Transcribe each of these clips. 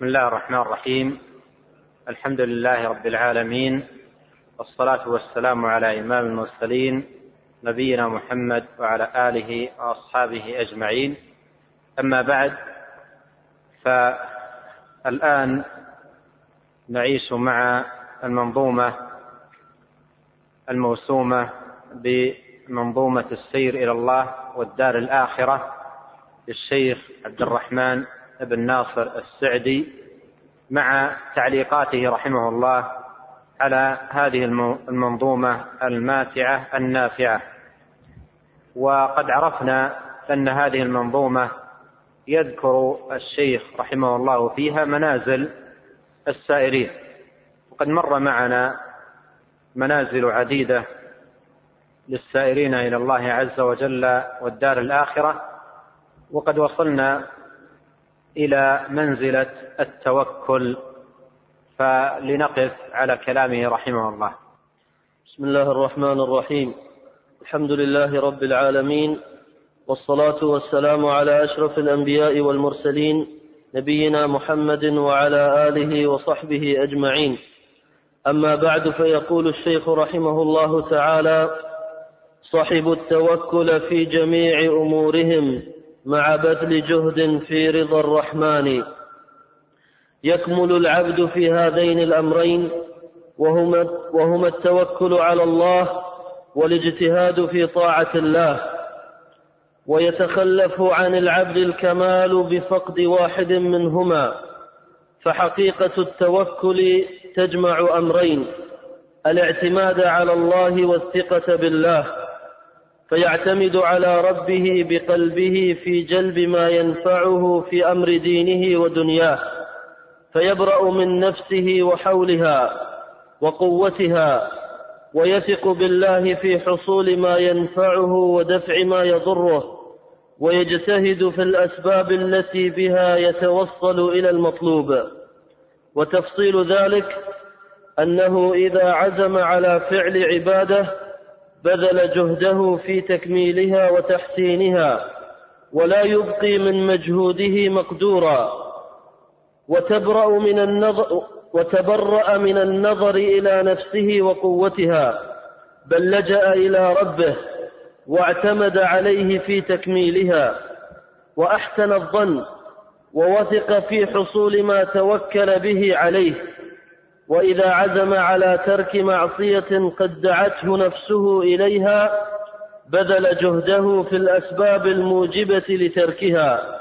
بسم الله الرحمن الرحيم. الحمد لله رب العالمين. والصلاة والسلام على إمام المرسلين نبينا محمد وعلى آله وأصحابه أجمعين. أما بعد فالآن نعيش مع المنظومة الموسومة بمنظومة السير إلى الله والدار الآخرة للشيخ عبد الرحمن بن ناصر السعدي مع تعليقاته رحمه الله على هذه المنظومة الماتعة النافعة. وقد عرفنا أن هذه المنظومة يذكر الشيخ رحمه الله فيها منازل السائرين. وقد مر معنا منازل عديدة للسائرين إلى الله عز وجل والدار الآخرة. وقد وصلنا إلى منزلة التوكل. فلنقف على كلامه رحمه الله. بسم الله الرحمن الرحيم. الحمد لله رب العالمين والصلاة والسلام على أشرف الأنبياء والمرسلين نبينا محمد وعلى آله وصحبه أجمعين. أما بعد فيقول الشيخ رحمه الله تعالى صحب التوكل في جميع أمورهم مع بذل جهد في رضا الرحمن. يكمل العبد في هذين الأمرين وهما, وهما التوكل على الله والاجتهاد في طاعة الله. ويتخلف عن العبد الكمال بفقد واحد منهما. فحقيقة التوكل تجمع أمرين الاعتماد على الله والثقة بالله. فيعتمد على ربه بقلبه في جلب ما ينفعه في أمر دينه ودنياه فيبرأ من نفسه وحولها وقوتها ويثق بالله في حصول ما ينفعه ودفع ما يضره ويجتهد في الأسباب التي بها يتوصل إلى المطلوب. وتفصيل ذلك أنه إذا عزم على فعل عباده بذل جهده في تكميلها وتحسينها ولا يبقي من مجهوده مقدورا. وتبرأ من النظر وتبرأ من النظر إلى نفسه وقوتها بل لجأ إلى ربه واعتمد عليه في تكميلها. وأحسن الظن ووثق في حصول ما توكل به عليه. وإذا عزم على ترك معصية قد دعته نفسه إليها بذل جهده في الأسباب الموجبة لتركها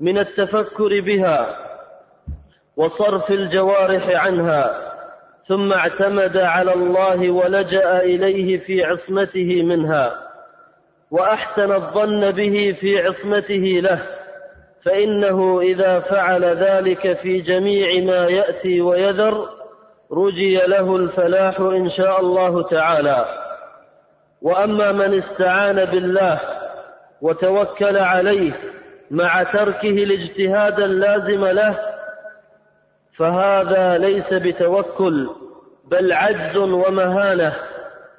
من التفكر بها وصرف الجوارح عنها ثم اعتمد على الله ولجأ إليه في عصمته منها وأحسن الظن به في عصمته له فإنه إذا فعل ذلك في جميع ما يأتي ويذر رجي له الفلاح إن شاء الله تعالى. وأما من استعان بالله وتوكل عليه مع تركه الاجتهاد اللازم له فهذا ليس بتوكل بل عجز ومهانة.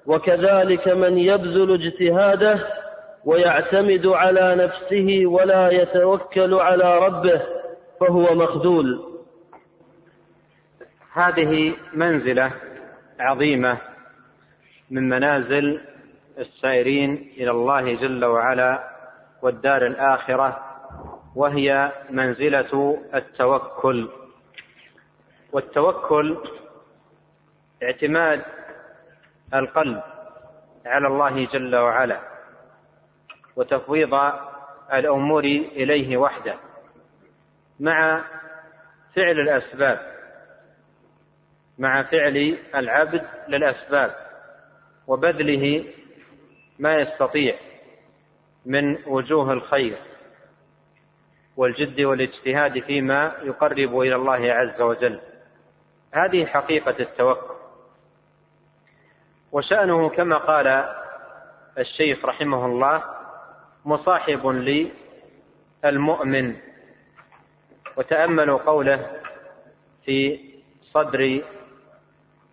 وكذلك من يبذل اجتهاده ويعتمد على نفسه ولا يتوكل على ربه فهو مخذول. هذه منزلة عظيمة من منازل السائرين إلى الله جل وعلا والدار الآخرة وهي منزلة التوكل. والتوكل اعتماد القلب على الله جل وعلا وتفويض الأمور إليه وحده. مع فعل الأسباب مع فعل العبد للأسباب وبذله ما يستطيع من وجوه الخير والجد والاجتهاد فيما يقرب إلى الله عز وجل. هذه حقيقة التوكل. وشأنه كما قال الشيخ رحمه الله مصاحب للمؤمن وتأملوا قوله في صدر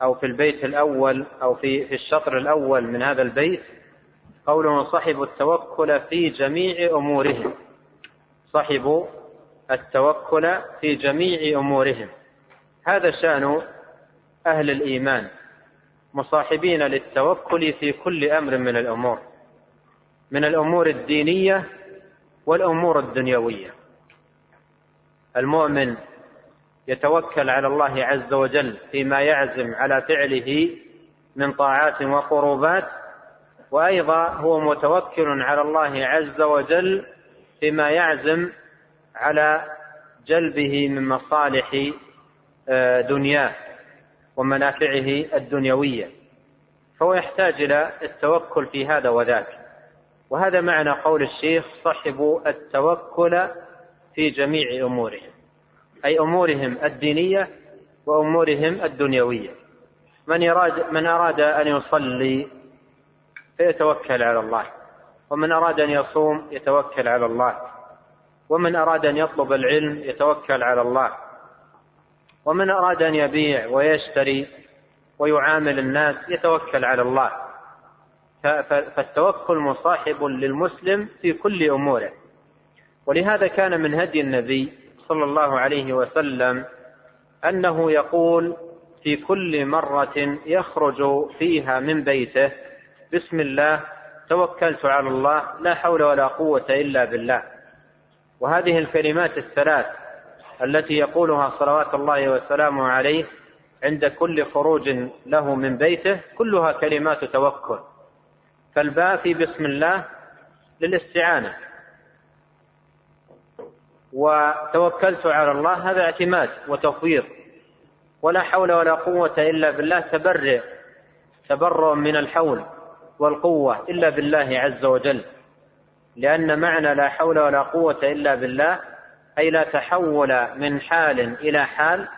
أو في البيت الأول أو في في الشطر الأول من هذا البيت قوله صحبوا التوكل في جميع أمورهم. صحبوا التوكل في جميع أمورهم. هذا شأن أهل الإيمان مصاحبين للتوكل في كل أمر من الأمور من الأمور الدينية والأمور الدنيوية. المؤمن يتوكل على الله عز وجل فيما يعزم على فعله من طاعات وقربات وأيضا هو متوكل على الله عز وجل فيما يعزم على جلبه من مصالح آه، دنياه ومنافعه الدنيوية. فهو يحتاج إلى التوكل في هذا وذاك. وهذا معنى قول الشيخ صحبوا التوكل في جميع امورهم أي أمورهم الدينية وأمورهم الدنيوية. من يراد من أراد أن يصلي فيتوكل على الله. ومن أراد أن يصوم يتوكل على الله. ومن أراد أن يطلب العلم يتوكل على الله. ومن أراد أن يبيع ويشتري ويعامل الناس يتوكل على الله. فالتوكل مصاحب للمسلم في كل أموره. ولهذا كان من هدي النبي صلى الله عليه وسلم أنه يقول في كل مرة يخرج فيها من بيته بسم الله توكلت على الله لا حول ولا قوة إلا بالله. وهذه الكلمات الثلاث التي يقولها صلوات الله وسلامه عليه عند كل خروج له من بيته كلها كلمات توكل. فالباء في بسم الله للاستعانة. وتوكلت على الله هذا اعتماد وتفويض. ولا حول ولا قوة إلا بالله تبرع تبرع من الحول والقوة إلا بالله عز وجل. لأن معنى لا حول ولا قوة إلا بالله أي لا تحول من حال إلى حال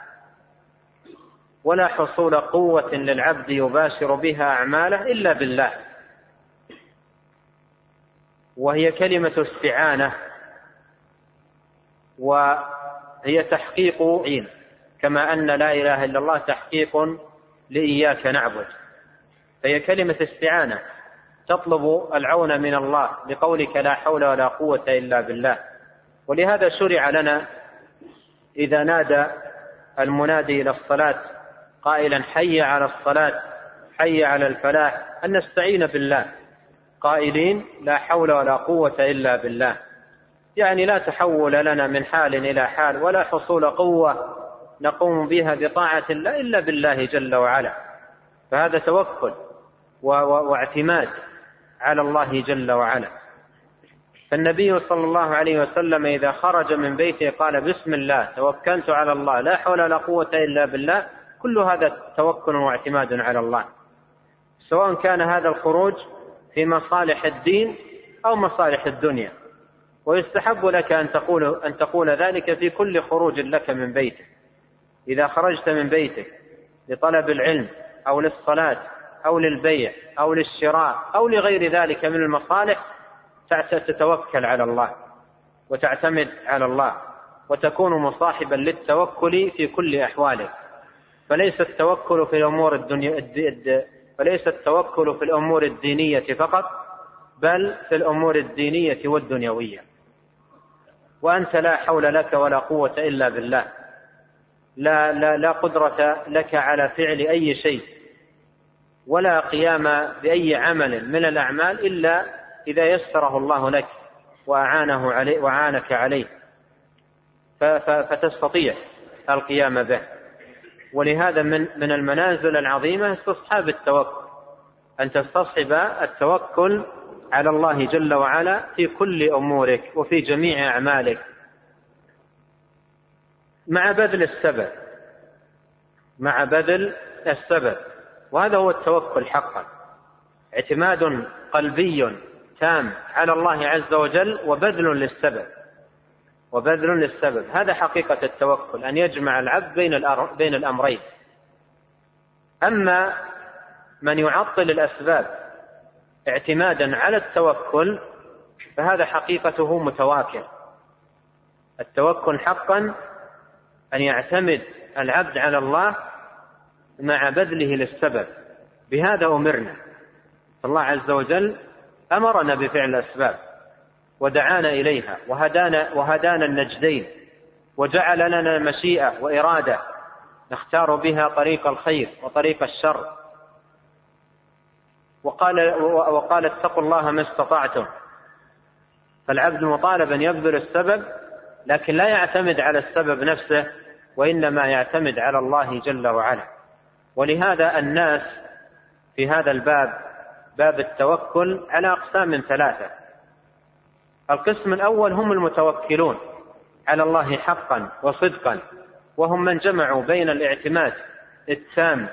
ولا حصول قوة للعبد يباشر بها أعماله إلا بالله. وهي كلمة استعانة. وهي تحقيق عين كما أن لا إله إلا الله تحقيق لإياك نعبد. فهي كلمة استعانة تطلب العون من الله بقولك لا حول ولا قوة إلا بالله. ولهذا شرع لنا إذا نادى المنادي إلى الصلاة قائلا حي على الصلاة حي على الفلاح أن نستعين بالله. قائلين لا حول ولا قوة إلا بالله. يعني لا تحول لنا من حال إلى حال ولا حصول قوة نقوم بها بطاعة الله إلا بالله جل وعلا. فهذا توكل واعتماد على الله جل وعلا. فالنبي صلى الله عليه وسلم إذا خرج من بيته قال بسم الله توكلت على الله لا حول ولا قوة إلا بالله. كل هذا توكل واعتماد على الله. سواء كان هذا الخروج في مصالح الدين أو مصالح الدنيا. ويستحب لك أن تقول أن تقول ذلك في كل خروج لك من بيتك. إذا خرجت من بيتك لطلب العلم أو للصلاة أو للبيع أو للشراء أو لغير ذلك من المصالح تتوكل على الله وتعتمد على الله وتكون مصاحبا للتوكل في كل أحوالك. فليس التوكل في الأمور الدنيا فليس التوكل في الأمور الدينية فقط بل في الأمور الدينية والدنيوية. وأنت لا حول لك ولا قوة إلا بالله. لا لا لا قدرة لك على فعل أي شيء ولا قيام بأي عمل من الأعمال إلا إذا يسره الله لك وأعانه عليه. وعانك عليه فتستطيع القيام به. ولهذا من من المنازل العظيمة استصحاب التوكل أن تستصحب التوكل على الله جل وعلا في كل أمورك وفي جميع أعمالك. مع بذل السبب. مع بذل السبب. وهذا هو التوكل حقا. اعتماد قلبي تام على الله عز وجل وبذل للسبب. وبذل للسبب. هذا حقيقة التوكل أن يجمع العبد بين بين الأمرين. أما من يعطل الأسباب اعتمادا على التوكل فهذا حقيقته متواكل. التوكل حقا أن يعتمد العبد على الله مع بذله للسبب. بهذا أمرنا. الله عز وجل أمرنا بفعل الأسباب ودعانا إليها وهدانا وهدانا النجدين وجعل لنا مشيئة وإرادة نختار بها طريق الخير وطريق الشر. وقال وقال اتقوا الله ما استطعتم. فالعبد مطالب ان يبذل السبب لكن لا يعتمد على السبب نفسه وإنما يعتمد على الله جل وعلا. ولهذا الناس في هذا الباب باب التوكل على أقسام ثلاثة. القسم الأول هم المتوكلون على الله حقا وصدقا وهم من جمعوا بين الاعتماد التام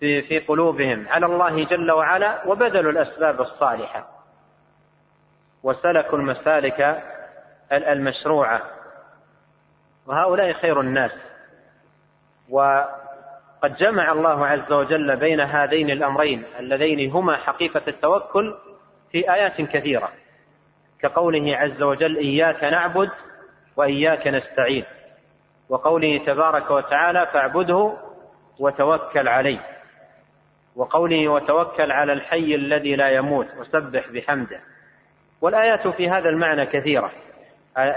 في في قلوبهم على الله جل وعلا وبذلوا الأسباب الصالحة. وسلكوا المسالك المشروعة. وهؤلاء خير الناس. وقد جمع الله عز وجل بين هذين الأمرين اللذين هما حقيقة التوكل في آيات كثيرة. كقوله عز وجل إياك نعبد وإياك نستعين. وقوله تبارك وتعالى فاعبده وتوكل عليه. وقوله وتوكل على الحي الذي لا يموت وسبح بحمده. والآيات في هذا المعنى كثيرة.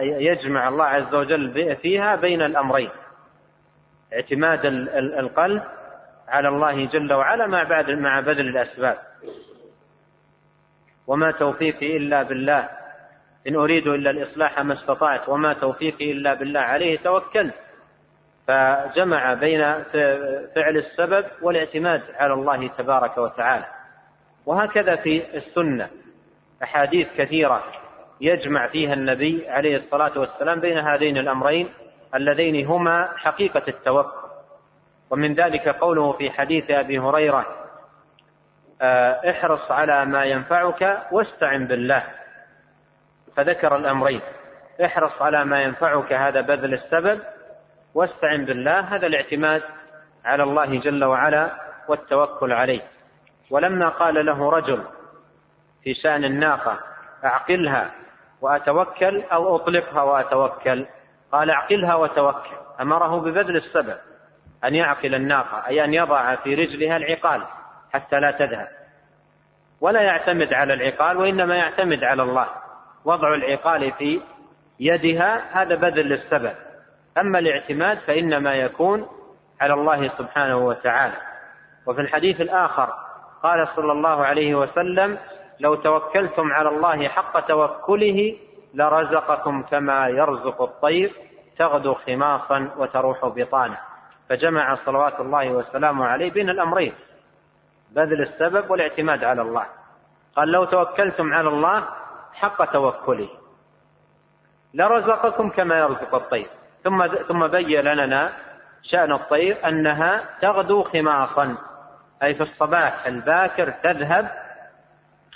يجمع الله عز وجل فيها بين الأمرين. اعتماد القلب على الله جل وعلا مع بعد مع بذل الأسباب. وما توفيقي إلا بالله. إن أريد إلا الإصلاح ما استطعت. وما توفيقي إلا بالله. عليه توكلت. فجمع بين فعل السبب والاعتماد على الله تبارك وتعالى. وهكذا في السنة. أحاديث كثيرة يجمع فيها النبي عليه الصلاة والسلام بين هذين الأمرين اللذين هما حقيقة التوكل ومن ذلك قوله في حديث أبي هريرة آه، احرص على ما ينفعك واستعن بالله. فذكر الأمرين احرص على ما ينفعك هذا بذل السبب واستعن بالله. هذا الاعتماد على الله جل وعلا والتوكل عليه. ولما قال له رجل في شأن الناقة أعقلها وأتوكل أو أطلقها وأتوكل؟ قال أعقلها وتوكل. أمره ببذل السبب أن يعقل الناقة أي أن يضع في رجلها العقال حتى لا تذهب. ولا يعتمد على العقال وإنما يعتمد على الله. وضع العقال في يدها هذا بذل للسبب. أما الاعتماد فإنما يكون على الله سبحانه وتعالى. وفي الحديث الآخر قال صلى الله عليه وسلم لو توكلتم على الله حق توكله لرزقكم كما يرزق الطير تغدو خماصا وتروح بطانا فجمع صلوات الله وسلامه عليه بين الأمرين بذل السبب والاعتماد على الله. قال لو توكلتم على الله حق توكله لرزقكم كما يرزق الطير. ثم ثم بين لنا شأن الطير أنها تغدو خماصا أي في الصباح الباكر تذهب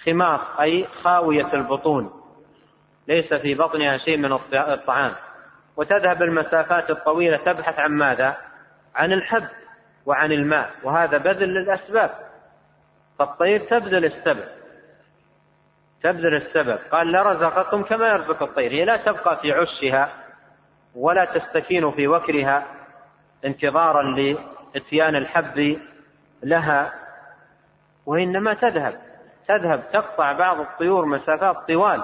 خماص أي خاوية البطون ليس في بطنها شيء من الطعام. وتذهب المسافات الطويلة تبحث عن ماذا؟ عن الحب وعن الماء وهذا بذل للأسباب. فالطير تبذل السبب. تبذل السبب. قال لرزقكم كما يرزق الطير. هي لا تبقى في عشها. ولا تستكين في وكرها انتظارا لاتيان الحب لها وإنما تذهب تذهب تقطع بعض الطيور مسافات طوال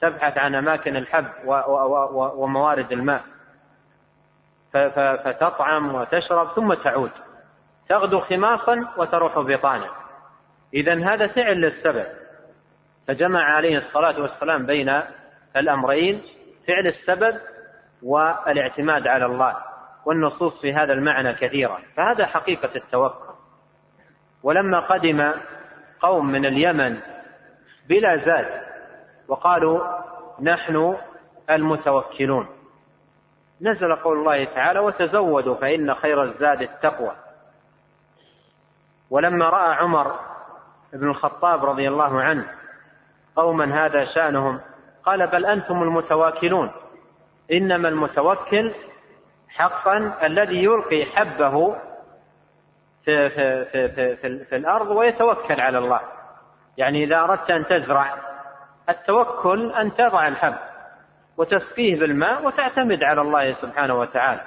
تبحث عن أماكن الحب وموارد الماء. فتطعم وتشرب ثم تعود. تغدو خماصا وتروح بطانا اذا هذا فعل للسبب. فجمع عليه الصلاة والسلام بين الأمرين فعل السبب والاعتماد على الله والنصوص في هذا المعنى كثيرة فهذا حقيقة التوكل ولما قدم قوم من اليمن بلا زاد وقالوا نحن المتوكلون. نزل قول الله تعالى وتزودوا فإن خير الزاد التقوى. ولما رأى عمر بن الخطاب رضي الله عنه قوما هذا شأنهم قال بل أنتم المتواكلون. إنما المتوكل حقا الذي يلقي حبه في, في, في, في, في, في الأرض ويتوكل على الله. يعني إذا أردت أن تزرع التوكل أن تضع الحب وتسقيه بالماء وتعتمد على الله سبحانه وتعالى.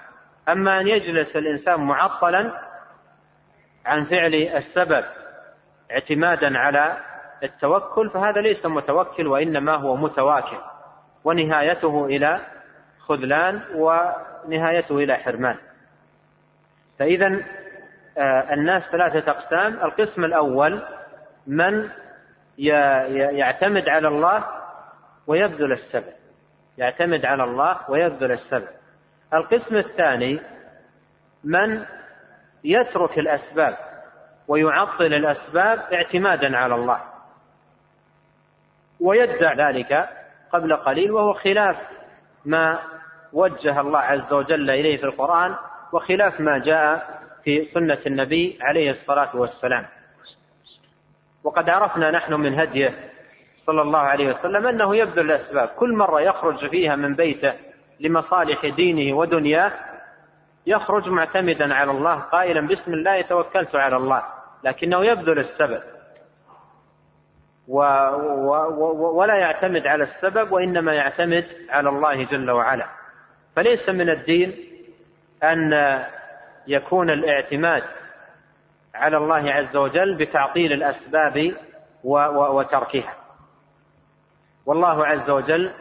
أما أن يجلس الإنسان معطلا عن فعل السبب اعتمادا على التوكل فهذا ليس متوكل وإنما هو متواكل ونهايته إلى خذلان ونهايته إلى حرمان. فإذا آه، الناس ثلاثة أقسام. القسم الأول من يعتمد على الله ويبذل السبب. يعتمد على الله ويبذل السبب. القسم الثاني من يترك الأسباب ويعطل الأسباب اعتمادا على الله ويدع ذلك قبل قليل وهو خلاف ما وجه الله عز وجل إليه في القرآن وخلاف ما جاء في سنة النبي عليه الصلاة والسلام. وقد عرفنا نحن من هديه صلى الله عليه وسلم أنه يبذل الأسباب. كل مرة يخرج فيها من بيته لمصالح دينه ودنياه يخرج معتمدا على الله قائلا بسم الله توكلت على الله لكنه يبذل السبب. و و و ولا يعتمد على السبب وإنما يعتمد على الله جل وعلا. فليس من الدين أن يكون الاعتماد على الله عز وجل بتعطيل الأسباب وتركها. والله عز وجل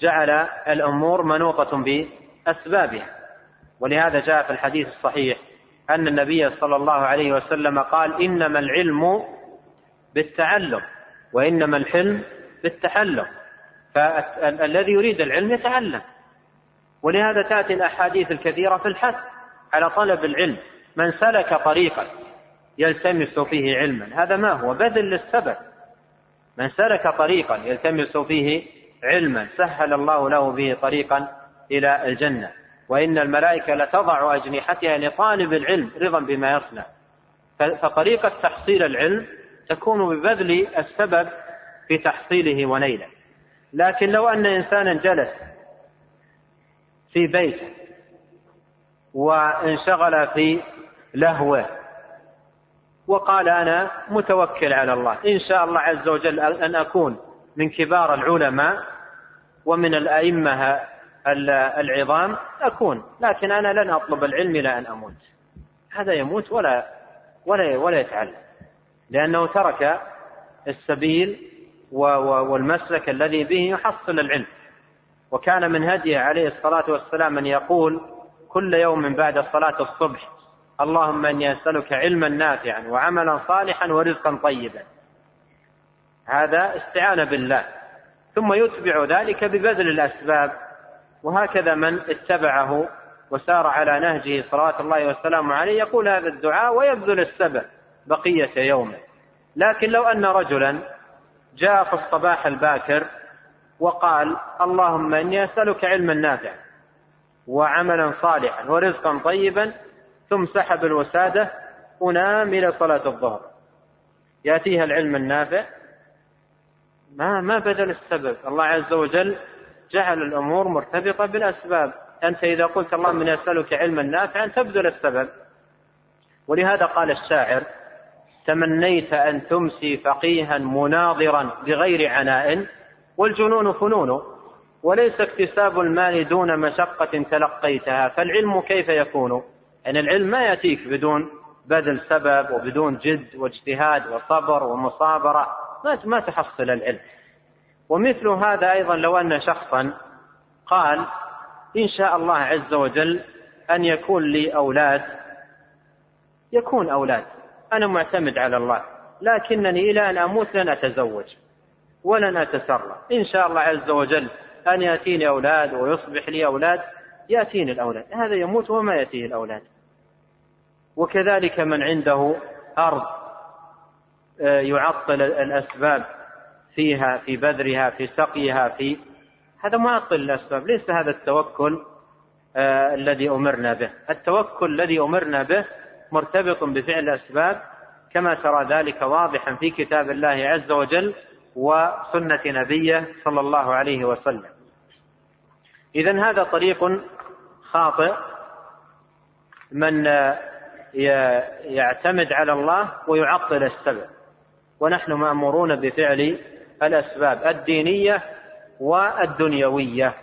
جعل الأمور منوطة بأسبابها. ولهذا جاء في الحديث الصحيح أن النبي صلى الله عليه وسلم قال إنما العلم بالتعلم وإنما الحلم بالتحلم. فالذي يريد العلم يتعلم. ولهذا تأتي الأحاديث الكثيرة في الحث على طلب العلم. من سلك طريقا يلتمس فيه علما. هذا ما هو؟ بذل للسبب. من سلك طريقا يلتمس فيه علما. سهل الله له به طريقا إلى الجنة. وإن الملائكة لتضع أجنحتها لطالب العلم رضا بما يصنع. فطريقة تحصيل العلم تكون ببذل السبب في تحصيله ونيله. لكن لو أن إنسانا جلس في بيته وانشغل في لهوة. وقال أنا متوكل على الله. إن شاء الله عز وجل أن أكون من كبار العلماء ومن الأئمة العظام أكون. لكن أنا لن أطلب العلم إلى أن أموت. هذا يموت ولا ولا ولا يتعلم. لأنه ترك السبيل والمسلك الذي به يحصل العلم. وكان من هديه عليه الصلاة والسلام أن يقول كل يوم بعد صلاة الصبح اللهم إني أسألك علما نافعا وعملا صالحا ورزقا طيبا. هذا استعانة بالله. ثم يتبع ذلك ببذل الأسباب. وهكذا من اتبعه وسار على نهجه صلوات الله وسلامه عليه يقول هذا الدعاء ويبذل السبب بقية يومه. لكن لو أن رجلا جاء في الصباح الباكر وقال اللهم إني أسألك علما نافعا وعملا صالحا ورزقا طيبا ثم سحب الوسادة ونام إلى صلاة الظهر. يأتيها العلم النافع. ما ما بدل السبب. الله عز وجل جعل الأمور مرتبطة بالأسباب. أنت إذا قلت اللهم إني أسألك علما نافعا تبذل السبب. ولهذا قال الشاعر تمنيت أن تمسي فقيها مناظرا بغير عناء والجنون فنون وليس اكتساب المال دون مشقة تلقيتها فالعلم كيف يكون؟ يعني العلم ما يأتيك بدون بذل سبب وبدون جد واجتهاد وصبر ومصابرة ما ما تحصل العلم. ومثل هذا أيضا لو أن شخصا قال إن شاء الله عز وجل أن يكون لي أولاد. يكون أولاد. أنا معتمد على الله لكنني إلى أن أموت لن أتزوج. ولن أتسرى إن شاء الله عز وجل أن يأتيني أولاد ويصبح لي أولاد يأتيني الأولاد. هذا يموت وما يأتيه الأولاد. وكذلك من عنده أرض آه، يعطل الأسباب فيها في بذرها في سقيها في هذا معطل الأسباب. ليس هذا التوكل آه، الذي أمرنا به. التوكل الذي أمرنا به مرتبط بفعل الأسباب كما ترى ذلك واضحا في كتاب الله عز وجل وسنة نبيه صلى الله عليه وسلم. إذا هذا طريق خاطئ. من يعتمد على الله ويعطل السبب. ونحن مأمورون بفعل الأسباب الدينية والدنيوية.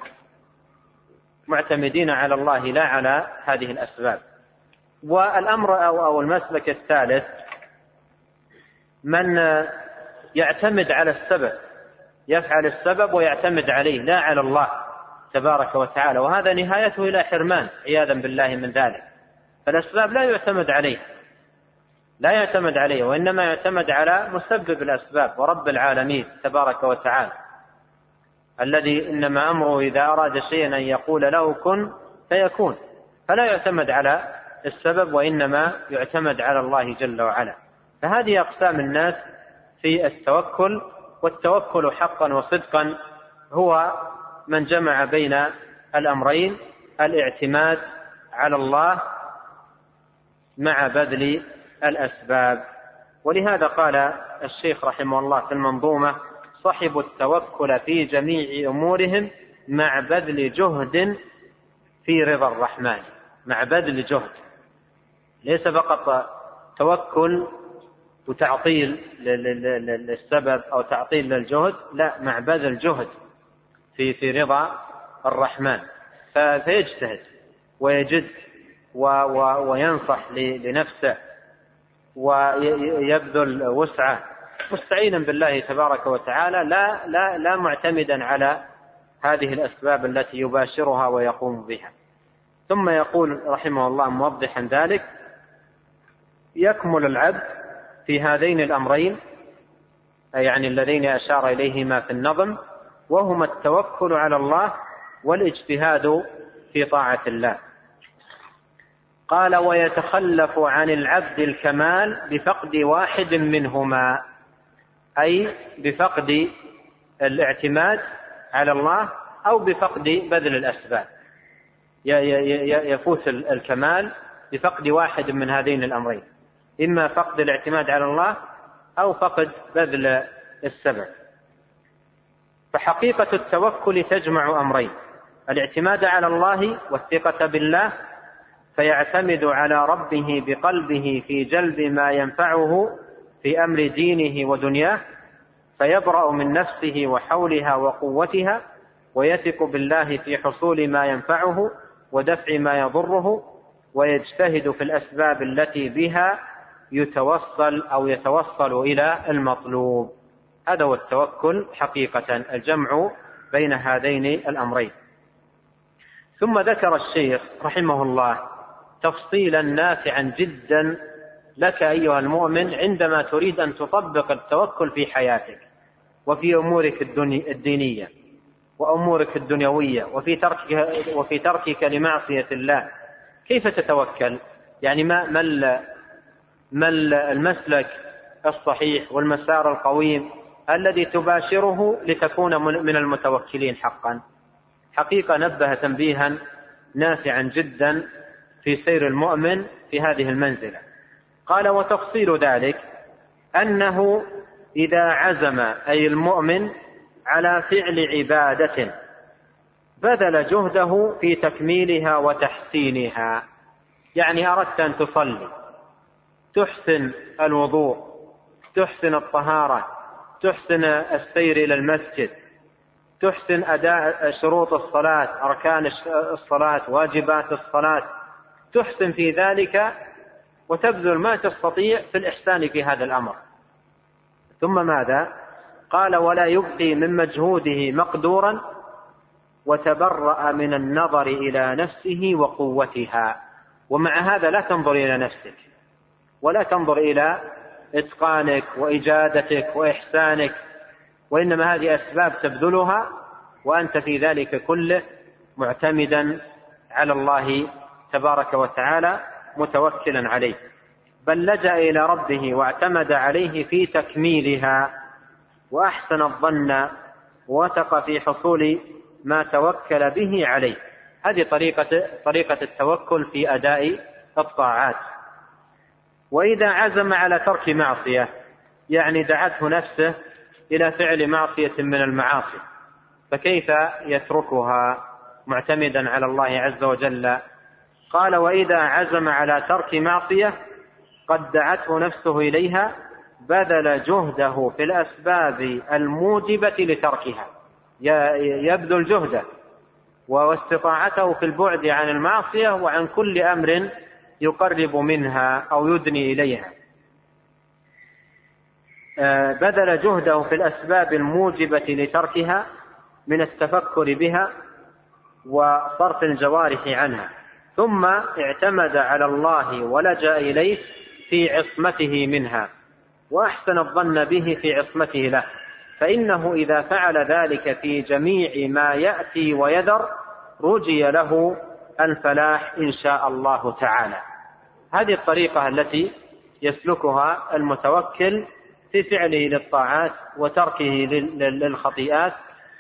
معتمدين على الله لا على هذه الأسباب. والأمر أو المسلك الثالث من يعتمد على السبب يفعل السبب ويعتمد عليه لا على الله تبارك وتعالى. وهذا نهايته إلى حرمان عياذا بالله من ذلك. فالأسباب لا يعتمد عليها لا يعتمد عليه وإنما يعتمد على مسبب الأسباب ورب العالمين تبارك وتعالى. الذي إنما أمره إذا أراد شيئا أن يقول له كن فيكون. فلا يعتمد على السبب وإنما يعتمد على الله جل وعلا. فهذه أقسام الناس في التوكل والتوكل حقا وصدقا هو من جمع بين الأمرين الاعتماد على الله مع بذل الأسباب. ولهذا قال الشيخ رحمه الله في المنظومة صحبوا التوكل في جميع أمورهم مع بذل جهد في رضا الرحمن. مع بذل جهد. ليس فقط توكل وتعطيل للسبب أو تعطيل للجهد لا مع بذل جهد في في رضا الرحمن. فيجتهد ويجد وينصح لنفسه ويبذل وسعه. مستعينا بالله تبارك وتعالى لا لا لا معتمدا على هذه الأسباب التي يباشرها ويقوم بها. ثم يقول رحمه الله موضحا ذلك يكمل العبد في هذين الأمرين يعني اللذين أشار إليهما في النظم وهما التوكل على الله والاجتهاد في طاعة الله. قال ويتخلف عن العبد الكمال بفقد واحد منهما أي بفقد الاعتماد على الله أو بفقد بذل الأسباب. يفوت الكمال بفقد واحد من هذين الأمرين. إما فقد الاعتماد على الله أو فقد بذل السبب. فحقيقة التوكل تجمع أمرين الاعتماد على الله والثقة بالله فيعتمد على ربه بقلبه في جلب ما ينفعه في أمر دينه ودنياه فيبرأ من نفسه وحولها وقوتها ويثق بالله في حصول ما ينفعه ودفع ما يضره ويجتهد في الأسباب التي بها يتوصل أو يتوصل إلى المطلوب هذا هو التوكل حقيقة الجمع بين هذين الأمرين ثم ذكر الشيخ رحمه الله تفصيلا نافعا جدا لك أيها المؤمن عندما تريد أن تطبق التوكل في حياتك وفي أمورك الدينية وأمورك الدنيوية وفي تركك وفي تركك لمعصية الله كيف تتوكل؟ يعني ما ما ما المسلك الصحيح والمسار القويم الذي تباشره لتكون من المتوكلين حقا. حقيقة نبه تنبيها نافعا جدا في سير المؤمن في هذه المنزلة. قال وتفصيل ذلك أنه إذا عزم أي المؤمن على فعل عبادة بذل جهده في تكميلها وتحسينها. يعني أردت أن تصلي. تحسن الوضوء تحسن الطهارة تحسن السير إلى المسجد تحسن أداء شروط الصلاة أركان الصلاة واجبات الصلاة. تحسن في ذلك وتبذل ما تستطيع في الإحسان في هذا الأمر. ثم ماذا؟ قال ولا يبقي من مجهوده مقدورا وتبرأ من النظر إلى نفسه وقوتها. ومع هذا لا تنظر إلى نفسك. ولا تنظر إلى إتقانك وإجادتك وإحسانك وإنما هذه أسباب تبذلها وأنت في ذلك كله معتمدا على الله تبارك وتعالى متوكلا عليه. بل لجأ إلى ربه واعتمد عليه في تكميلها وأحسن الظن وثق في حصول ما توكل به عليه. هذه طريقه طريقة التوكل في أداء الطاعات. وإذا عزم على ترك معصية يعني دعته نفسه إلى فعل معصية من المعاصي فكيف يتركها معتمدا على الله عز وجل؟ قال وإذا عزم على ترك معصية قد دعته نفسه إليها بذل جهده في الأسباب الموجبة لتركها يبذل جهده واستطاعته في البعد عن المعصية وعن كل أمر يقرب منها أو يدني إليها. آه، بذل جهده في الأسباب الموجبة لتركها من التفكر بها وصرف الجوارح عنها. ثم اعتمد على الله ولجأ إليه في عصمته منها. وأحسن الظن به في عصمته له. فإنه إذا فعل ذلك في جميع ما يأتي ويذر رجي له الفلاح إن شاء الله تعالى. هذه الطريقة التي يسلكها المتوكل في فعله للطاعات وتركه للخطيئات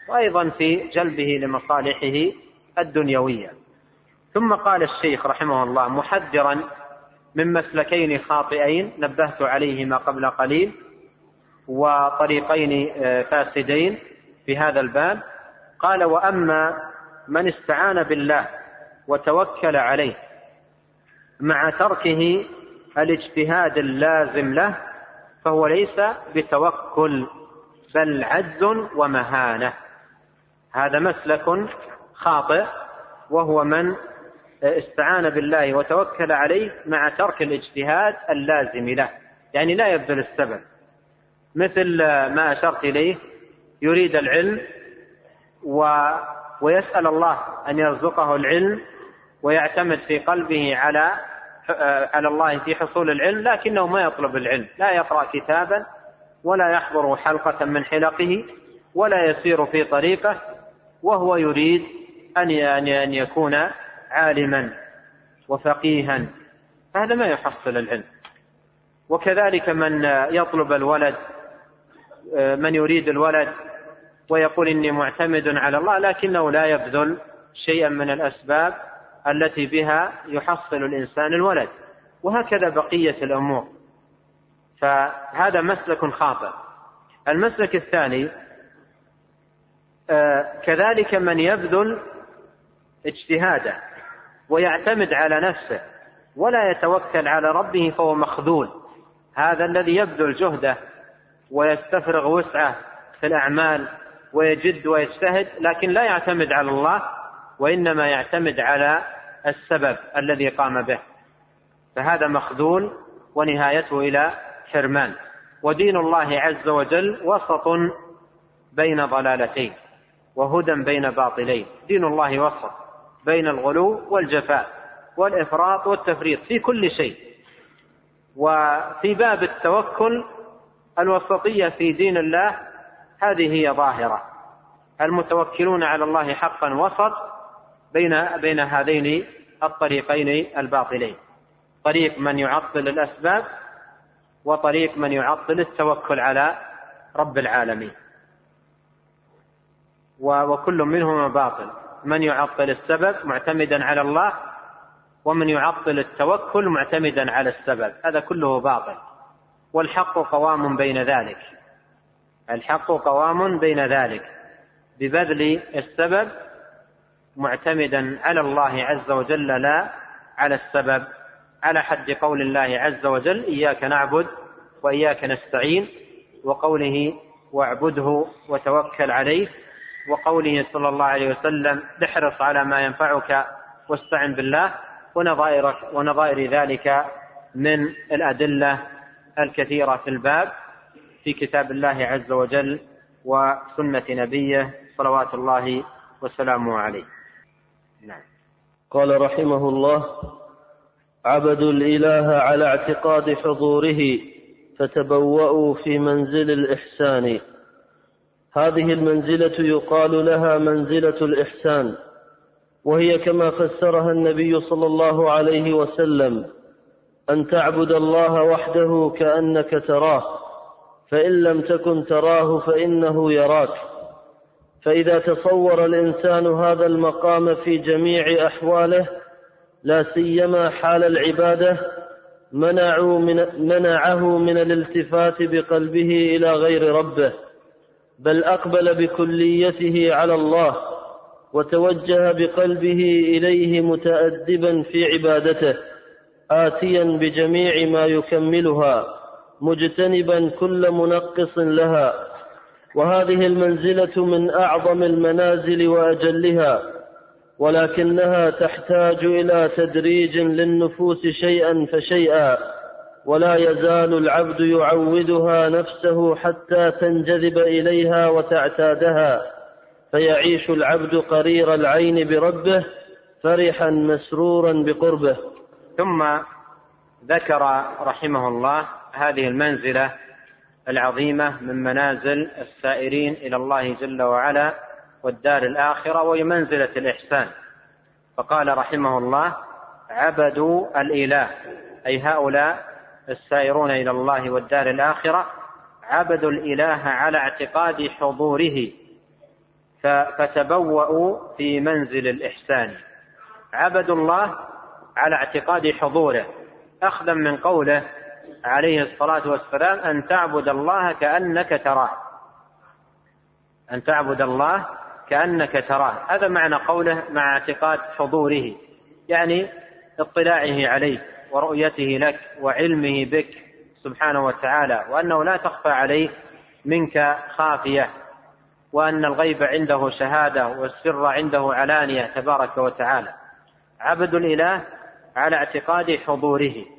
وأيضا في جلبه لمصالحه الدنيوية. ثم قال الشيخ رحمه الله محذرا من مسلكين خاطئين نبهت عليهما قبل قليل وطريقين آه، فاسدين في هذا الباب. قال وأما من استعان بالله وتوكل عليه مع تركه الاجتهاد اللازم له فهو ليس بتوكل بل عجز ومهانة. هذا مسلك خاطئ وهو من استعان بالله وتوكل عليه مع ترك الاجتهاد اللازم له. يعني لا يبذل السبب. مثل ما أشرت إليه يريد العلم و ويسأل الله أن يرزقه العلم ويعتمد في قلبه على على الله في حصول العلم لكنه ما يطلب العلم. لا يقرأ كتابا ولا يحضر حلقة من حلقه ولا يسير في طريقه وهو يريد أن أن يكون عالما وفقيها. هذا ما يحصل العلم. وكذلك من يطلب الولد من يريد الولد ويقول إني معتمد على الله لكنه لا يبذل شيئا من الأسباب التي بها يحصل الإنسان الولد وهكذا بقية الأمور. فهذا مسلك خاطئ. المسلك الثاني آه، كذلك من يبذل اجتهاده ويعتمد على نفسه ولا يتوكل على ربه فهو مخذول. هذا الذي يبذل جهده ويستفرغ وسعه في الأعمال ويجد ويجتهد لكن لا يعتمد على الله وإنما يعتمد على السبب الذي قام به. فهذا مخذول ونهايته إلى حرمان. ودين الله عز وجل وسط بين ضلالتين وهدى بين باطلين. دين الله وسط بين الغلو والجفاء والإفراط والتفريط في كل شيء. وفي باب التوكل الوسطية في دين الله هذه هي ظاهرة. المتوكلون على الله حقا وسط بين بين هذين الطريقين الباطلين. طريق من يعطل الأسباب وطريق من يعطل التوكل على رب العالمين. وكل منهما باطل. من يعطل السبب معتمدا على الله ومن يعطل التوكل معتمدا على السبب. هذا كله باطل. والحق قوام بين ذلك. الحق قوام بين ذلك. ببذل السبب معتمدا على الله عز وجل لا على السبب على حد قول الله عز وجل إياك نعبد وإياك نستعين وقوله واعبده وتوكل عليه وقوله صلى الله عليه وسلم احرص على ما ينفعك واستعن بالله ونظائر ونظائر ذلك من الأدلة الكثيرة في الباب في كتاب الله عز وجل وسنة نبيه صلوات الله وسلامه عليه. نعم. قال رحمه الله عبدوا الإله على اعتقاد حضوره فتبوأوا في منزل الإحسان. هذه المنزلة يقال لها منزلة الإحسان وهي كما فسرها النبي صلى الله عليه وسلم أن تعبد الله وحده كأنك تراه فإن لم تكن تراه فإنه يراك. فإذا تصور الإنسان هذا المقام في جميع أحواله لا سيما حال العبادة منعوا من منعه من الالتفات بقلبه إلى غير ربه بل أقبل بكليته على الله وتوجه بقلبه إليه متأدبا في عبادته آتيا بجميع ما يكملها مجتنبا كل منقص لها. وهذه المنزلة من أعظم المنازل وأجلها ولكنها تحتاج إلى تدريج للنفوس شيئا فشيئا ولا يزال العبد يعودها نفسه حتى تنجذب إليها وتعتادها فيعيش العبد قرير العين بربه فرحا مسرورا بقربه. ثم ذكر رحمه الله هذه المنزلة العظيمة من منازل السائرين إلى الله جل وعلا والدار الآخرة وهي منزلة الإحسان. فقال رحمه الله عبدوا الإله أي هؤلاء السائرون إلى الله والدار الآخرة عبدوا الإله على اعتقاد حضوره فتبوأوا في منزل الإحسان. عبدوا الله على اعتقاد حضوره. أخذا من قوله عليه الصلاة والسلام أن تعبد الله كأنك تراه. أن تعبد الله كأنك تراه. هذا معنى قوله مع اعتقاد حضوره يعني اطلاعه عليك ورؤيته لك وعلمه بك سبحانه وتعالى وأنه لا تخفى عليه منك خافية وأن الغيب عنده شهادة والسر عنده علانية تبارك وتعالى. عبد الإله على اعتقاد حضوره.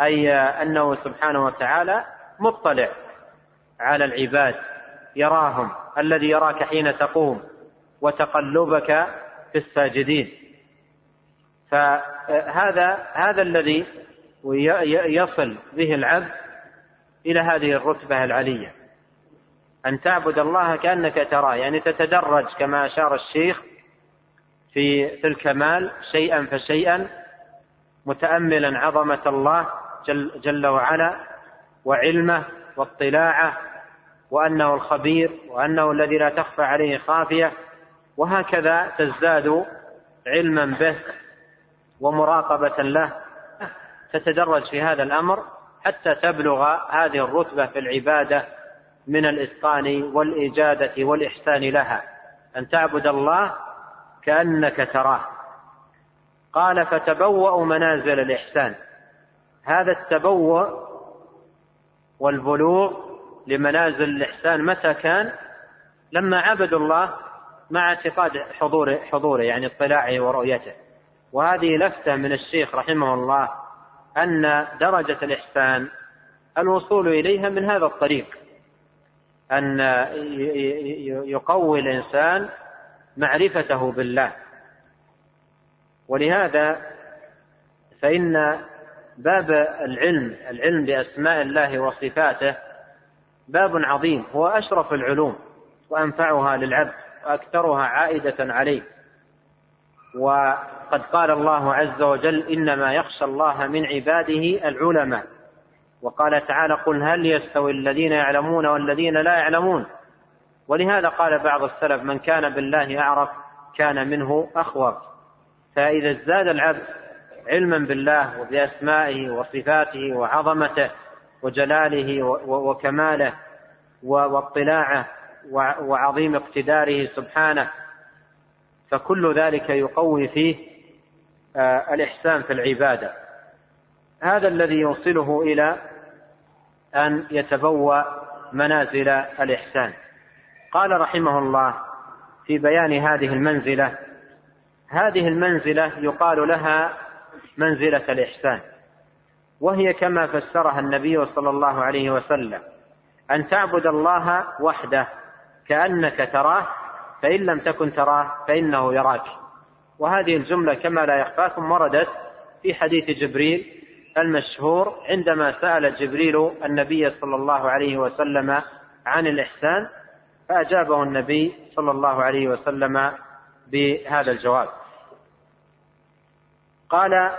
أي أنه سبحانه وتعالى مطلع على العباد يراهم الذي يراك حين تقوم وتقلبك في الساجدين. فهذا هذا الذي يصل به العبد إلى هذه الرتبة العلية. أن تعبد الله كأنك تراه يعني تتدرج كما أشار الشيخ في في الكمال شيئا فشيئا متأملا عظمة الله جل, جل وعلا وعلمه واطلاعه وأنه الخبير وأنه الذي لا تخفى عليه خافية وهكذا تزداد علما به ومراقبة له. تتدرج في هذا الأمر حتى تبلغ هذه الرتبة في العبادة من الإتقان والإجادة والإحسان لها. أن تعبد الله كأنك تراه. قال فتبوأوا منازل الإحسان. هذا التبوء والبلوغ لمنازل الإحسان متى كان؟ لما عبدوا الله مع اعتقاد حضور حضوره يعني اطلاعه ورؤيته. وهذه لفتة من الشيخ رحمه الله أن درجة الإحسان الوصول إليها من هذا الطريق. أن يقوي الإنسان معرفته بالله. ولهذا فإن باب العلم العلم بأسماء الله وصفاته. باب عظيم هو أشرف العلوم وأنفعها للعبد وأكثرها عائدة عليه. وقد قال الله عز وجل إنما يخشى الله من عباده العلماء. وقال تعالى قل هل يستوي الذين يعلمون والذين لا يعلمون؟ ولهذا قال بعض السلف من كان بالله أعرف كان منه أخوف. فإذا ازداد العبد علما بالله وبأسمائه وصفاته وعظمته وجلاله وكماله واطلاعه وعظيم اقتداره سبحانه فكل ذلك يقوي فيه آه، الإحسان في العبادة. هذا الذي يوصله إلى أن يتبوأ منازل الإحسان. قال رحمه الله في بيان هذه المنزلة هذه المنزلة يقال لها منزلة الإحسان. وهي كما فسرها النبي صلى الله عليه وسلم أن تعبد الله وحده كأنك تراه فإن لم تكن تراه فإنه يراك. وهذه الجملة كما لا يخفاكم وردت في حديث جبريل المشهور عندما سأل جبريل النبي صلى الله عليه وسلم عن الإحسان فأجابه النبي صلى الله عليه وسلم بهذا الجواب. قال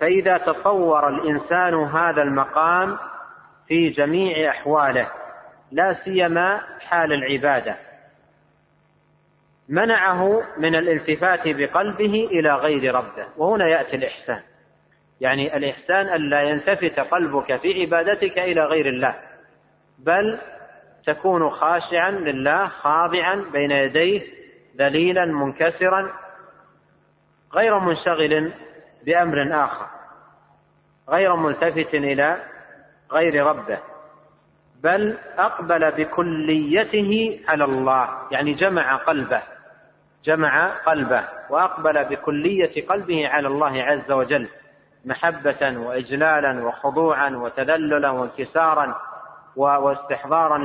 فإذا تصور الإنسان هذا المقام في جميع أحواله لا سيما حال العبادة منعه من الالتفات بقلبه إلى غير ربه وهنا يأتي الإحسان. يعني الإحسان ألا ينتفت قلبك في عبادتك إلى غير الله بل تكون خاشعا لله خاضعا بين يديه ذليلا منكسرا غير منشغل بأمر آخر غير ملتفت إلى غير ربه بل أقبل بكليته على الله يعني جمع قلبه جمع قلبه وأقبل بكلية قلبه على الله عز وجل محبة وإجلالا وخضوعا وتذللا وانكسارا واستحضارا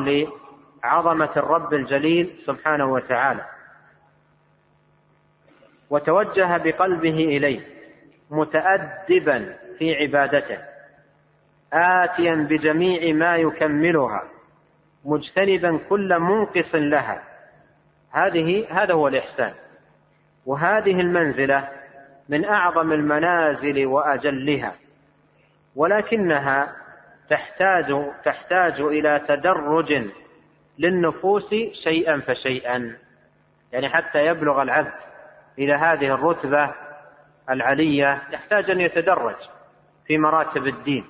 لعظمة الرب الجليل سبحانه وتعالى. وتوجه بقلبه إليه. متأدبا في عبادته آتيا بجميع ما يكملها مجتنبا كل منقص لها. هذه هذا هو الإحسان. وهذه المنزلة من أعظم المنازل وأجلها. ولكنها تحتاج تحتاج إلى تدرج للنفوس شيئا فشيئا. يعني حتى يبلغ العبد إلى هذه الرتبة العلية يحتاج أن يتدرج في مراتب الدين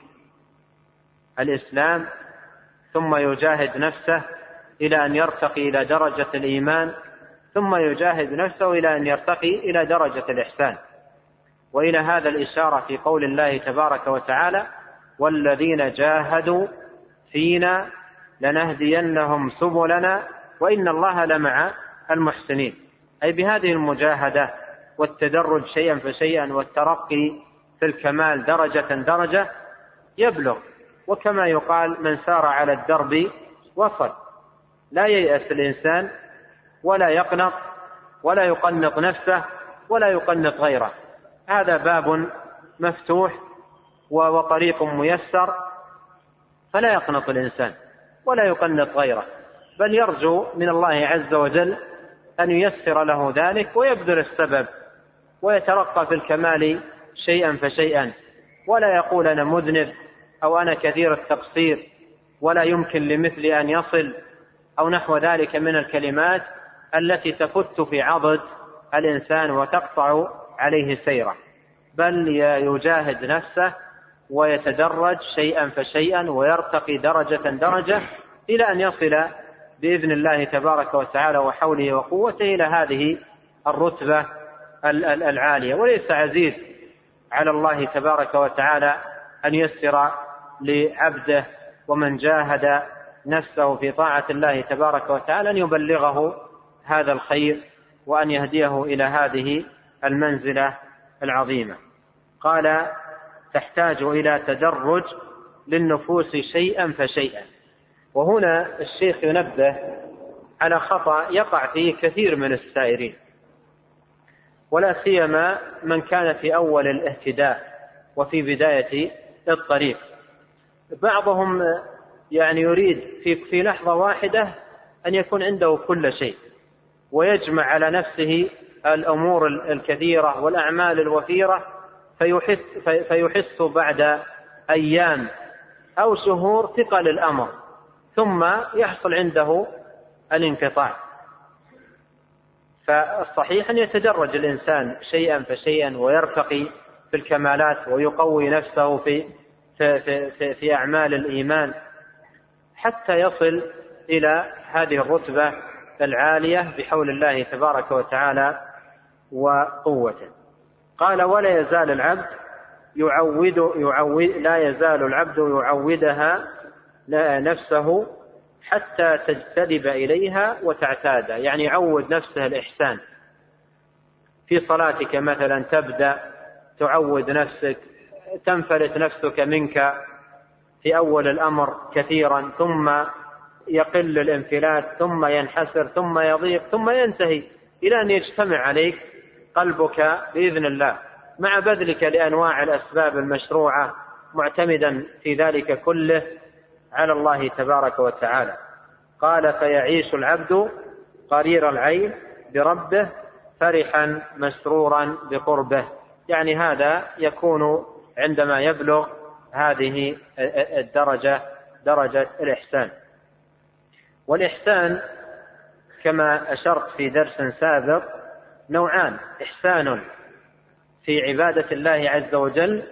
الإسلام ثم يجاهد نفسه إلى أن يرتقي إلى درجة الإيمان ثم يجاهد نفسه إلى أن يرتقي إلى درجة الإحسان. وإلى هذا الإشارة في قول الله تبارك وتعالى والذين جاهدوا فينا لنهدينهم سبلنا وإن الله لمع المحسنين. أي بهذه المجاهدة والتدرج شيئا فشيئا والترقي في الكمال درجة درجة يبلغ. وكما يقال من سار على الدرب وصل. لا ييأس الإنسان ولا يقنط ولا يقنط نفسه ولا يقنط غيره. هذا باب مفتوح وطريق ميسر. فلا يقنط الإنسان ولا يقنط غيره. بل يرجو من الله عز وجل أن ييسر له ذلك ويبذل السبب ويترقى في الكمال شيئا فشيئا. ولا يقول أنا مذنب أو أنا كثير التقصير ولا يمكن لمثلي أن يصل أو نحو ذلك من الكلمات التي تفت في عضد الإنسان وتقطع عليه سيره. بل يجاهد نفسه ويتدرج شيئا فشيئا ويرتقي درجة درجة إلى أن يصل بإذن الله تبارك وتعالى وحوله وقوته إلى هذه الرتبة العالية. وليس عزيز على الله تبارك وتعالى أن يسر لعبده ومن جاهد نفسه في طاعة الله تبارك وتعالى أن يبلغه هذا الخير وأن يهديه إلى هذه المنزلة العظيمة. قال تحتاج إلى تدرج للنفوس شيئا فشيئا. وهنا الشيخ ينبه على خطأ يقع فيه كثير من السائرين. ولا سيما من كان في أول الاهتداء وفي بداية الطريق. بعضهم يعني يريد في في لحظة واحدة أن يكون عنده كل شيء ويجمع على نفسه الأمور الكثيرة والأعمال الوفيرة فيحس فيحس بعد أيام أو شهور ثقل الأمر ثم يحصل عنده الانقطاع. فالصحيح أن يتدرج الإنسان شيئا فشيئا ويرتقي في الكمالات ويقوي نفسه في في, في, في أعمال الإيمان حتى يصل إلى هذه الرتبة العالية بحول الله تبارك وتعالى وقوته. قال ولا يزال العبد يعود يعود لا يزال العبد يعودها نفسه حتى تجتذب إليها وتعتاد. يعني يعود نفسه الإحسان. في صلاتك مثلا تبدأ تعود نفسك تنفلت نفسك منك في أول الأمر كثيرا ثم يقل الانفلات ثم ينحسر ثم يضيق ثم ينتهي إلى أن يجتمع عليك قلبك بإذن الله. مع بذلك لأنواع الأسباب المشروعة معتمدا في ذلك كله على الله تبارك وتعالى. قال فيعيش العبد قرير العين بربه فرحا مسرورا بقربه. يعني هذا يكون عندما يبلغ هذه الدرجة درجة الإحسان. والإحسان كما أشرت في درس سابق نوعان إحسان في عبادة الله عز وجل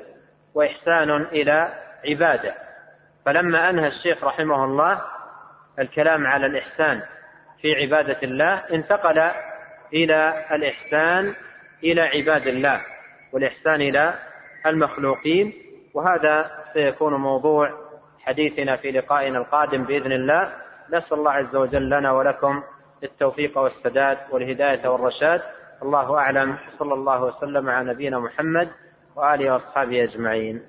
وإحسان إلى عباده. فلما أنهى الشيخ رحمه الله الكلام على الإحسان في عبادة الله انتقل إلى الإحسان إلى عباد الله والإحسان إلى المخلوقين وهذا سيكون موضوع حديثنا في لقائنا القادم بإذن الله. نسأل الله عز وجل لنا ولكم التوفيق والسداد والهداية والرشاد. الله أعلم. صلى الله وسلم على نبينا محمد وآله وأصحابه أجمعين.